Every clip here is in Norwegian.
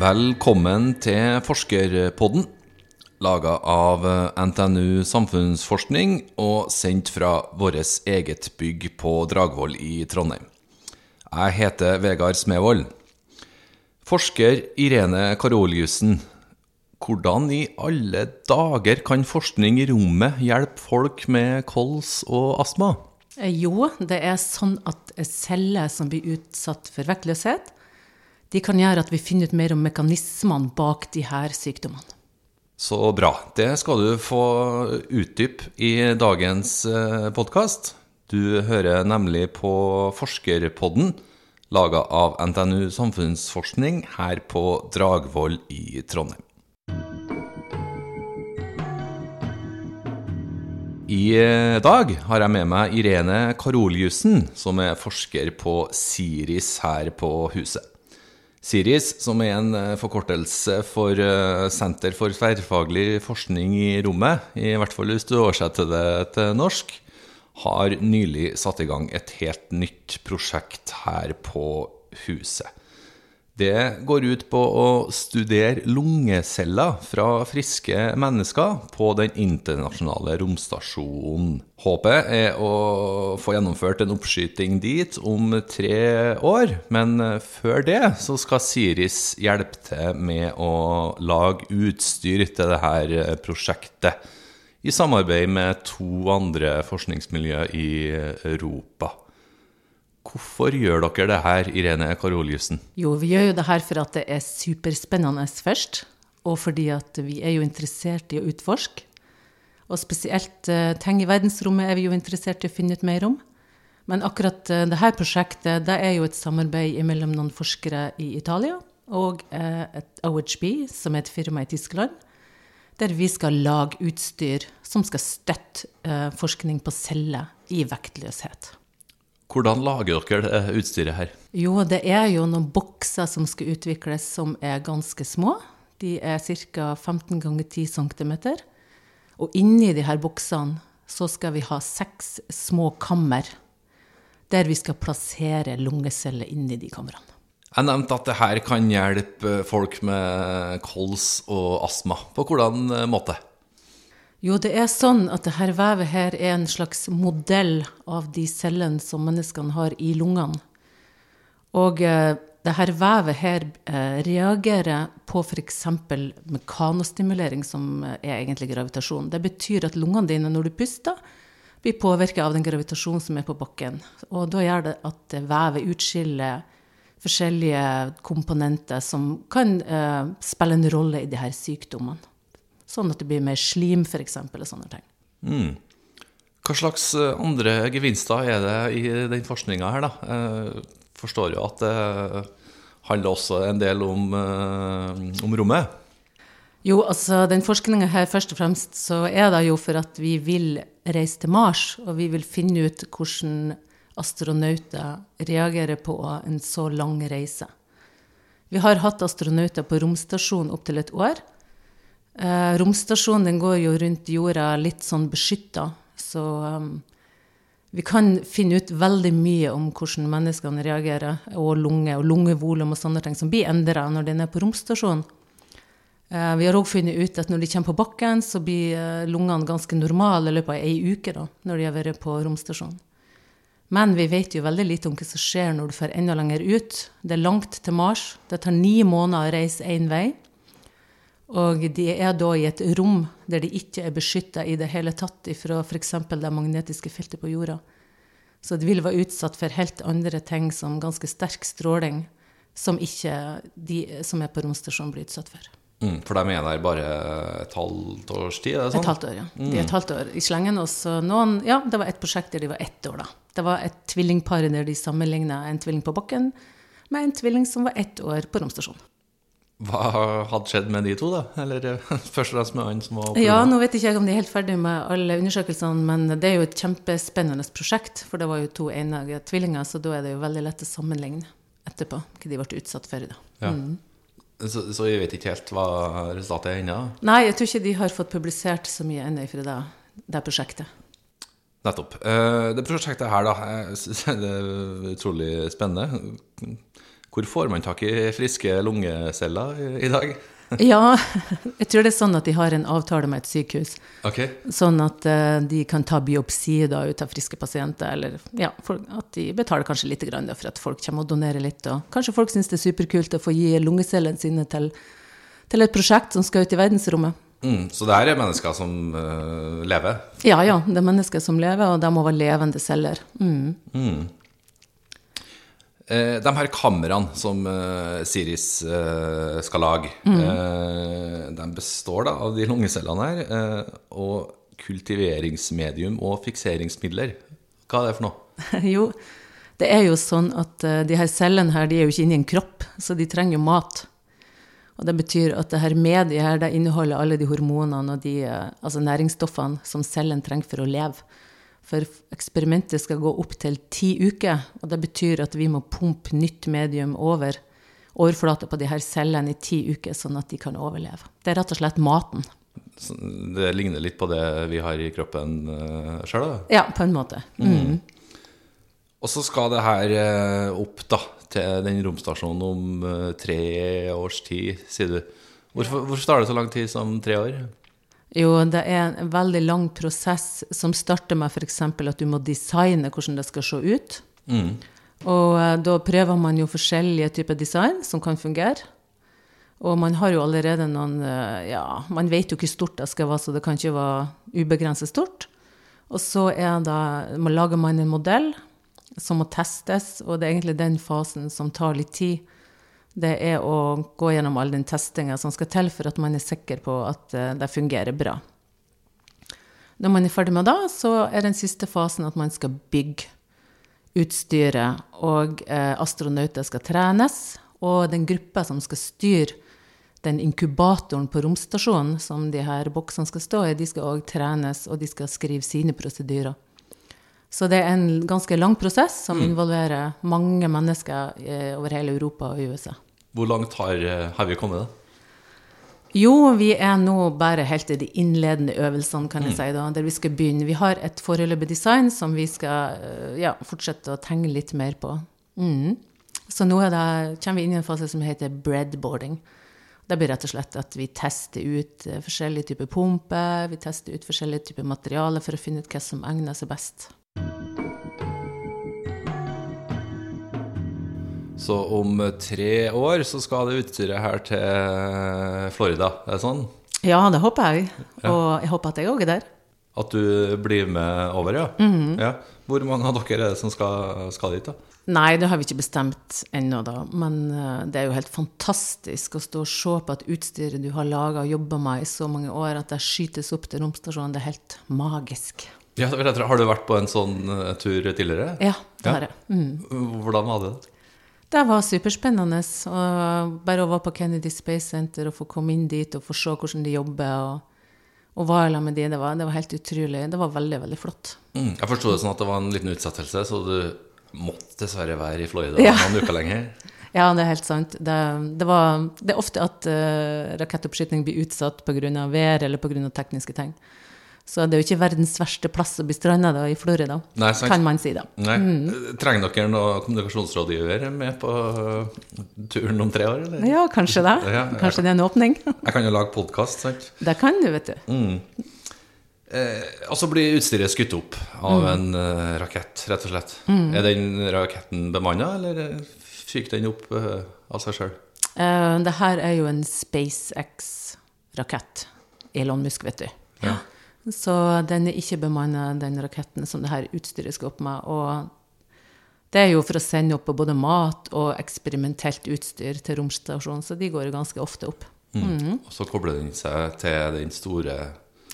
Velkommen til Forskerpodden, laga av NTNU Samfunnsforskning og sendt fra vårt eget bygg på Dragvoll i Trondheim. Jeg heter Vegard Smevold. Forsker Irene Karoliussen, hvordan i alle dager kan forskning i rommet hjelpe folk med kols og astma? Eh, Jo, det er sånn at celler som blir utsatt for vektløshet, de kan gjøre at vi finner ut mer om mekanismene bak de her sykdommene. Så bra. Det skal du få utdype i dagens podkast. Du hører nemlig på Forskerpodden, laga av NTNU Samfunnsforskning her på Dragvoll i Trondheim. I dag har jeg med meg Irene Karoliussen, som er forsker på SIRIS her på huset. SIRIS, som er en forkortelse for Senter for tverrfaglig forskning i rommet, i hvert fall hvis du oversetter det til norsk, har nylig satt i gang et helt nytt prosjekt her på huset. Det går ut på å studere lungeceller fra friske mennesker på den internasjonale romstasjonen. Håpet er å få gjennomført en oppskyting dit om tre år, men før det så skal Siris hjelpe til med å lage utstyr til dette prosjektet, i samarbeid med to andre forskningsmiljø i Europa. Hvorfor gjør dere det her, Irene Karoliussen? Jo, vi gjør jo det her for at det er superspennende først, og fordi at vi er jo interessert i å utforske. Og spesielt uh, ting i verdensrommet er vi jo interessert i å finne ut mer om. Men akkurat uh, dette prosjektet det er jo et samarbeid mellom noen forskere i Italia og uh, et OHB, som er et firma i Tyskland, der vi skal lage utstyr som skal støtte forskning på celler i vektløshet. Hvordan lager dere det utstyret her? Jo, det er jo noen bokser som skal utvikles som er ganske små. De er ca. 15 ganger 10 cm. Og inni de her boksene så skal vi ha seks små kammer der vi skal plassere lungeceller inni de kamrene. Jeg nevnte at det her kan hjelpe folk med kols og astma. På hvordan måte? Jo, det er sånn at dette vevet her er en slags modell av de cellene som menneskene har i lungene. Og eh, dette vevet her eh, reagerer på f.eks. mekanostimulering, som er egentlig gravitasjon. Det betyr at lungene dine når du puster, blir påvirka av den gravitasjonen som er på bakken. Og da gjør det at vevet utskiller forskjellige komponenter som kan eh, spille en rolle i her sykdommene. Sånn at det blir mer slim, f.eks., og sånne ting. Mm. Hva slags andre gevinster er det i den forskninga her, da? Jeg forstår jo at det handler også en del om, om rommet? Jo, altså den forskninga her, først og fremst, så er det jo for at vi vil reise til Mars, og vi vil finne ut hvordan astronauter reagerer på en så lang reise. Vi har hatt astronauter på romstasjonen opptil et år. Eh, romstasjonen den går jo rundt jorda litt sånn beskytta, så um, vi kan finne ut veldig mye om hvordan menneskene reagerer, og lunge og lungevolum og sånne ting som blir endra når den er på romstasjonen. Eh, vi har òg funnet ut at når de kommer på bakken, så blir eh, lungene ganske normale i løpet av ei uke da, når de har vært på romstasjonen. Men vi vet jo veldig lite om hva som skjer når du får enda lenger ut. Det er langt til Mars. Det tar ni måneder å reise én vei. Og de er da i et rom der de ikke er beskytta i det hele tatt fra f.eks. det magnetiske feltet på jorda. Så de vil være utsatt for helt andre ting som ganske sterk stråling, som ikke de som er på romstasjonen, blir utsatt for. Mm, for de er der bare et halvt års tid? Sånn? Et halvt år, ja. De er et halvt år i slengen. Og så noen Ja, det var et prosjekt der de var ett år, da. Det var et tvillingpar der de sammenligna en tvilling på bakken med en tvilling som var ett år på romstasjonen. Hva hadde skjedd med de to, da? Eller først og fremst med han som var på Ja, nå vet ikke jeg om de er helt ferdig med alle undersøkelsene, men det er jo et kjempespennende prosjekt, for det var jo to enige tvillinger, så da er det jo veldig lett å sammenligne etterpå hva de ble utsatt for. da. Ja. Mm. Så, så jeg vet ikke helt hva resultatet er ennå? Nei, jeg tror ikke de har fått publisert så mye ennå fra det, det prosjektet. Nettopp. Det prosjektet her, da, synes det er utrolig spennende. Hvor får man tak i friske lungeceller i, dag? Ja, jeg tror det er sånn at de har en avtale med et sykehus. Ok. Sånn at eh, de kan ta biopsi da ut av friske pasienter, eller ja, at de betaler kanskje litt grann da, for at folk kommer og donerer litt. Og kanskje folk syns det er superkult å få gi lungecellene sine til, til et prosjekt som skal ut i verdensrommet. Mm, så det her er mennesker som uh, lever? Ja, ja, det er mennesker som lever, og de må være levende celler. Mm. Eh, de her kameraene som eh, Siris eh, skal lage, eh, de består da av de lungecellene her, eh, og kultiveringsmedium og fikseringsmidler. Hva er det for noe? Jo, det er jo sånn at eh, de her cellene her, de er jo ikke inni en kropp, så de trenger jo mat. Og det betyr at det her mediet her, det inneholder alle de hormonene og de eh, altså næringsstoffene som cellen trenger for å leve. For eksperimentet skal gå opp til ti uker, og det betyr at vi må pumpe nytt medium over overflata på de her cellene i ti uker, sånn at de kan overleve. Det er rett og slett maten. Det ligner litt på det vi har i kroppen uh, sjøl, da. Ja, på en måte. Mm. Og så skal det her eh, opp da, til den romstasjonen om eh, tre års tid, sier du. Hvorfor, hvorfor tar det så lang tid som tre år? Jo, det er en veldig lang prosess som starter med f.eks. at du må designe hvordan det skal se ut. Og eh, da prøver man jo forskjellige typer design som kan fungere. Og man har jo allerede noen eh, Ja, man vet jo hvor stort det skal være, så det kan ikke være ubegrenset stort. Og så er det, man lager man en modell som må testes, og det er egentlig den fasen som tar litt tid. Det er å gå gjennom all den testinga som skal til for at man er sikker på at eh, det fungerer bra. Når man er ferdig med det, så er den siste fasen at man skal bygge utstyret, og eh, astronauter skal trenes, og den gruppa som skal styre den inkubatoren på romstasjonen som de her boksene skal stå i, de skal òg trenes, og de skal skrive sine prosedyrer. Så det er en ganske lang prosess som involverer mange mennesker eh, over hele Europa og USA. Hvor langt har, eh, har vi kommet? da? Jo, vi er nå bare helt i de innledende øvelsene, kan jeg si, da, der vi skal begynne. Vi har et foreløpig design som vi skal eh, ja, fortsette å tegne litt mer på. Mm. Så nå er det, kommer vi inn i en fase som heter breadboarding. Det blir rett og slett at vi tester ut forskjellige typer pumper, vi tester ut forskjellige typer materialer for å finne ut hva som egner seg best. Så om tre år så skal det utstyret her til Florida, er det sånn? Ja, det håper jeg. Og jeg håper at jeg òg er der. At du blir med over, ja? ja. Hvor mange av dere er det som skal, skal dit, da? Nei, det har vi ikke bestemt ennå, da. Men eh, det er jo helt fantastisk å stå og se på at utstyret du har laga og jobba med i så mange år, at det skytes opp til romstasjonen. Det er helt magisk. Ja. Har du vært på en sånn eh, tur tidligere? Ja, det har jeg. Mm. Hvordan var det? Det var superspennende. Og bare å være på Kennedy Space Center og få komme inn dit og få se hvordan de jobber. og, og hva jeg la med de, det var, det var helt utrolig. Det var veldig, veldig flott. Mm. Jeg forsto det sånn at det var en liten utsettelse, så du måtte dessverre være i Florida Ja. noen uker lenger. Ja, det er helt sant. Det, det, var, det er ofte at uh, rakettoppskyting blir utsatt pga. vær eller pga. tekniske ting. Så det er jo ikke verdens verste plass å bli stranda i Florida, Nei, kan man si da. Nei. Trenger dere noen kommunikasjonsrådgiver med på turen om tre år, eller? Ja, kanskje det. Ja, kanskje Kanskje det er en åpning. Jeg kan jo lage podkast, sant? Det kan du, vet du. Eh, og så blir utstyret skutt opp av en uh, rakett, rett og slett. Er den raketten bemanna, eller fyker den opp uh, av seg sjøl? Eh, det her er jo en SpaceX-rakett. Elon Musk, vet du. Ja. Så den er ikke bemanna, den raketten som det her utstyret skal opp med. Og det er jo for å sende opp både mat og eksperimentelt utstyr til romstasjonen, så de går jo ganske ofte opp. Mm. Og så kobler den seg til den store,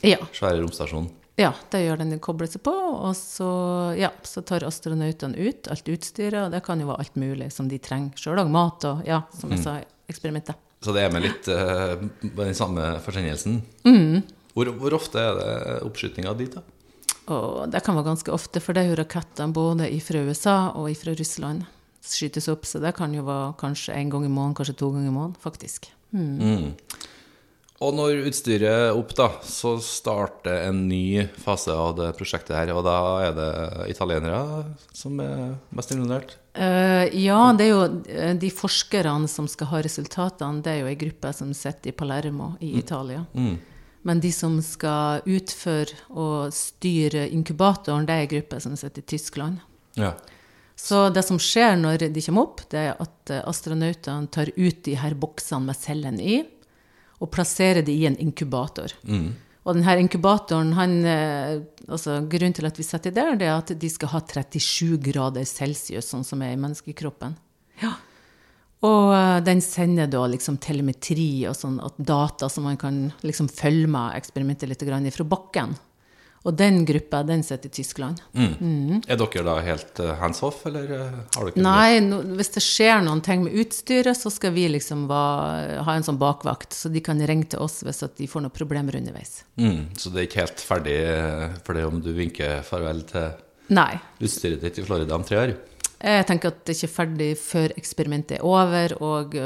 Ja, svære romstasjonen. ja det gjør den. Den kobler seg på, og så, ja, så tar astronautene ut alt utstyret, og det kan jo være alt mulig som de trenger. Sjøl òg mat og, ja, som jeg sa, eksperimentet. Så det er med litt uh, den samme forsendelsen. Hvor, hvor ofte er det oppskytinga dit, da? Og det kan være ganske ofte, for det er jo raketter både fra USA og fra Russland skytes opp, så det kan jo være kanskje en gang i måneden, kanskje to ganger i måneden, faktisk. Og når utstyret er opp, da, så starter en ny fase av det prosjektet her. Og da er det italienere som er mest involvert. Uh, ja, det er jo eh, de forskerne som skal ha resultatene, det er jo ei gruppe som sitter i Palermo i Italia. Men de som skal utføre og styre inkubatoren, det er ei gruppe som sitter i Tyskland. Ja. Så det som skjer når de kommer opp, det er at eh, astronautene tar ut de her boksene med cellene i, og plasserer de i en inkubator. Og denne inkubatoren, han, eh, altså grunnen til at vi setter det der, det er at de skal ha 37 grader celsius, sånn som er i menneskekroppen. Ja. Og eh, den sender da liksom telemetri og sånn at data som man kan liksom følge med eksperimentet litt grann fra bakken. Og den gruppa, den sitter i Tyskland. Er dere da helt eh, hands off, eller eh, har dere Nei, no, hvis det skjer noen ting med utstyret, så skal vi liksom va- ha en sånn bakvakt, så de kan ringe til oss hvis de får noen problemer underveis. Mm, så det er ikke helt ferdig for det om du vinker farvel til Nei. utstyret ditt i Florida om tre år? Jeg tenker at det ikke er ferdig før eksperimentet er over og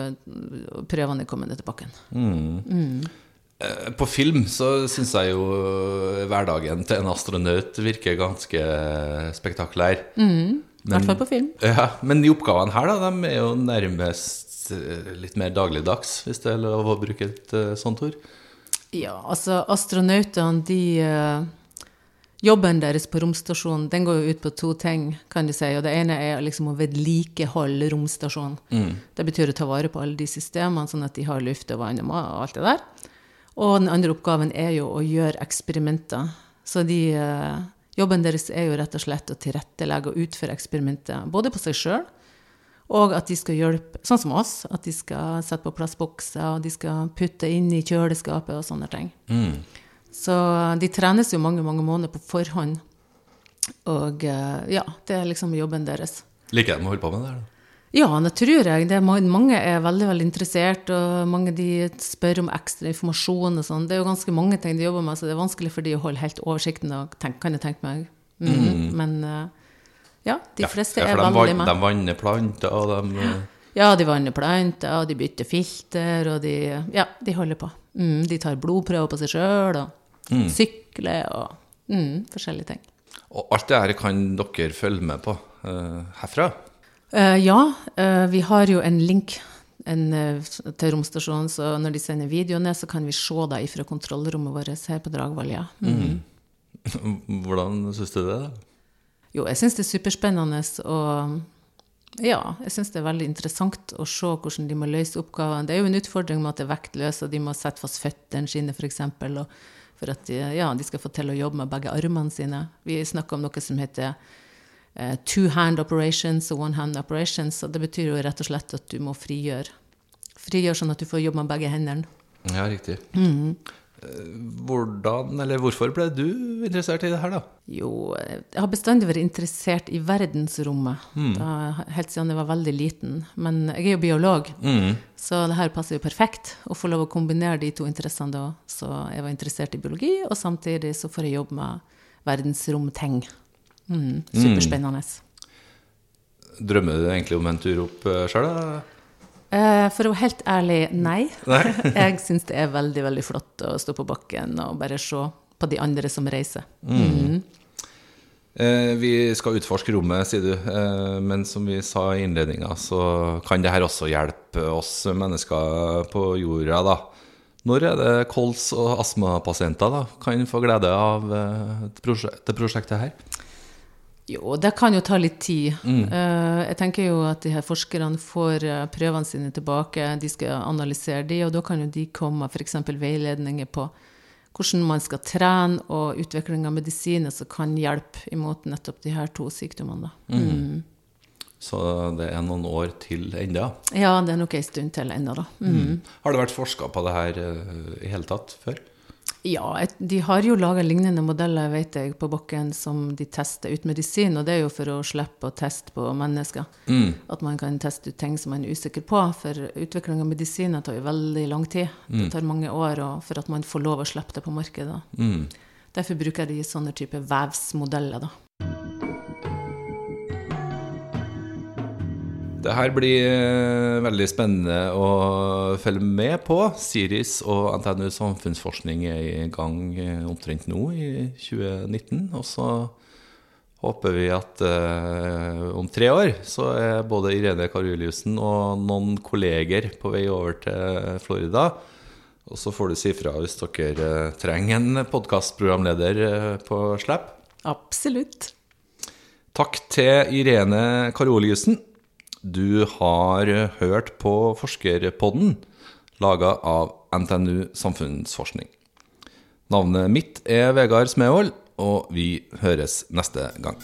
prøvene er kommet tilbake. Mm. På film så syns jeg jo eh, hverdagen til en astronaut virker ganske spektakulær. I hvert fall på film. Ja, men de oppgavene her, da, de er jo nærmest eh, litt mer dagligdags, hvis det er lov å bruke et eh, sånt ord. Ja, altså astronautene, de Jobben deres på romstasjonen den går jo ut på to ting, kan du si. Og det ene er liksom å vedlikeholde romstasjonen. Det betyr å ta vare på alle de systemene, sånn at de har luft og vann og alt det der. Og den andre oppgaven er jo å gjøre eksperimenter. Så de, øh, jobben deres er jo rett og slett å tilrettelegge og utføre eksperimenter, både på seg sjøl og at de skal hjelpe, sånn som oss, at de skal sette på plass bokser, og de skal putte inn i kjøleskapet og sånne ting. Så de trenes jo mange, mange måneder på forhånd. Og eh, ja, det er liksom jobben deres. Liker de å holde på med det Eller? Ja, det tror jeg. Det er, mange er veldig veldig interessert, og mange de spør om ekstra informasjon og sånn. Det er jo ganske mange ting de jobber med, så det er vanskelig for de å holde helt oversikten, og tenke, kan jeg tenke meg. Mhm. Men eh, ja, de fleste ja, er veldig vann, med. de vanner planter, og de eh, Ja, de vanner planter, og de bytter filter, og de, ja, de holder på. Mm, de tar blodprøver på seg sjøl, og sykler, og mm, forskjellige ting. Og alt det her kan dere følge med på uh, herfra? Uh, ja, uh, vi har jo en link en, til romstasjonen, så når de sender videoen ned, så kan vi se det fra kontrollrommet vårt her på Dragvoll, ja. Mm. Hvordan syns du det? da? Jo, jeg syns det er superspennende, og ja, jeg syns det er veldig interessant å se hvordan de må løse oppgavene. Det er jo en utfordring med at det er vektløst, og de må sette fast føttene sine, f.eks. For at ja, de skal få til å jobbe med begge armene sine. Vi snakker om noe som heter eh, two hand operations og one hand operations, og det betyr jo rett og slett at du må frigjøre. Frigjøre sånn at du får jobbe med begge hendene. Ja, riktig. Eh, Hvordan, eller hvorfor ble du interessert i det her, da? Jo, jeg har bestandig vært interessert i verdensrommet, da, helt siden jeg var veldig liten. Men jeg er jo biolog, så det her passer jo perfekt å få lov å kombinere de to interessene da. Så jeg var interessert i biologi, og samtidig så får jeg jobbe med verdensromting. Mm, superspennende. Drømmer du egentlig om en tur opp uh, sjøl, da? Eh, for å være helt ærlig, nei. Nei? jeg syns det er veldig, veldig flott å stå på bakken og bare se på de andre som reiser. Eh, vi skal utforske rommet, sier du. Eh, men som vi sa i innledninga, så kan det her også hjelpe oss mennesker på jorda, da. Når er det kols- og astmapasienter da, kan få glede av eh, det det prosjektet her? Jo, det kan jo ta litt tid. Eh, jeg tenker jo at de her forskerne får eh, prøvene sine tilbake, de skal analysere de, og da kan jo de komme med f.eks. veiledninger på hvordan man skal trene, og utvikling av medisiner som kan hjelpe imot nettopp de her to sykdommene. Da. Så det er noen år til enda. Ja, det er nok ei stund til ennå, da. Mm. Har det vært forska på det her eh, i hele tatt før? Ja, de har jo laga lignende modeller vet jeg, på bakken som de tester ut medisin, og det er jo for å slippe å teste på mennesker. At man kan teste ut ting som man er usikker på. For utvikling av medisiner tar jo veldig lang tid. Det tar mange år for at man får lov å slippe det på markedet. Derfor bruker de sånne type vevsmodeller, da. Det her blir eh, veldig spennende å følge med på. Siris og NTNU samfunnsforskning er i gang eh, omtrent nå, i 2019. Og så håper vi at eh, om tre år så er både Irene Karuliussen og noen kolleger på vei over til Florida. Og så får du si fra hvis dere eh, trenger en podkastprogramleder på slepp. Absolutt. Takk til Irene Karoliussen. Du har hørt på Forskerpodden, laga av NTNU Samfunnsforskning. Navnet mitt er Vegard Smevold, og vi høres neste gang.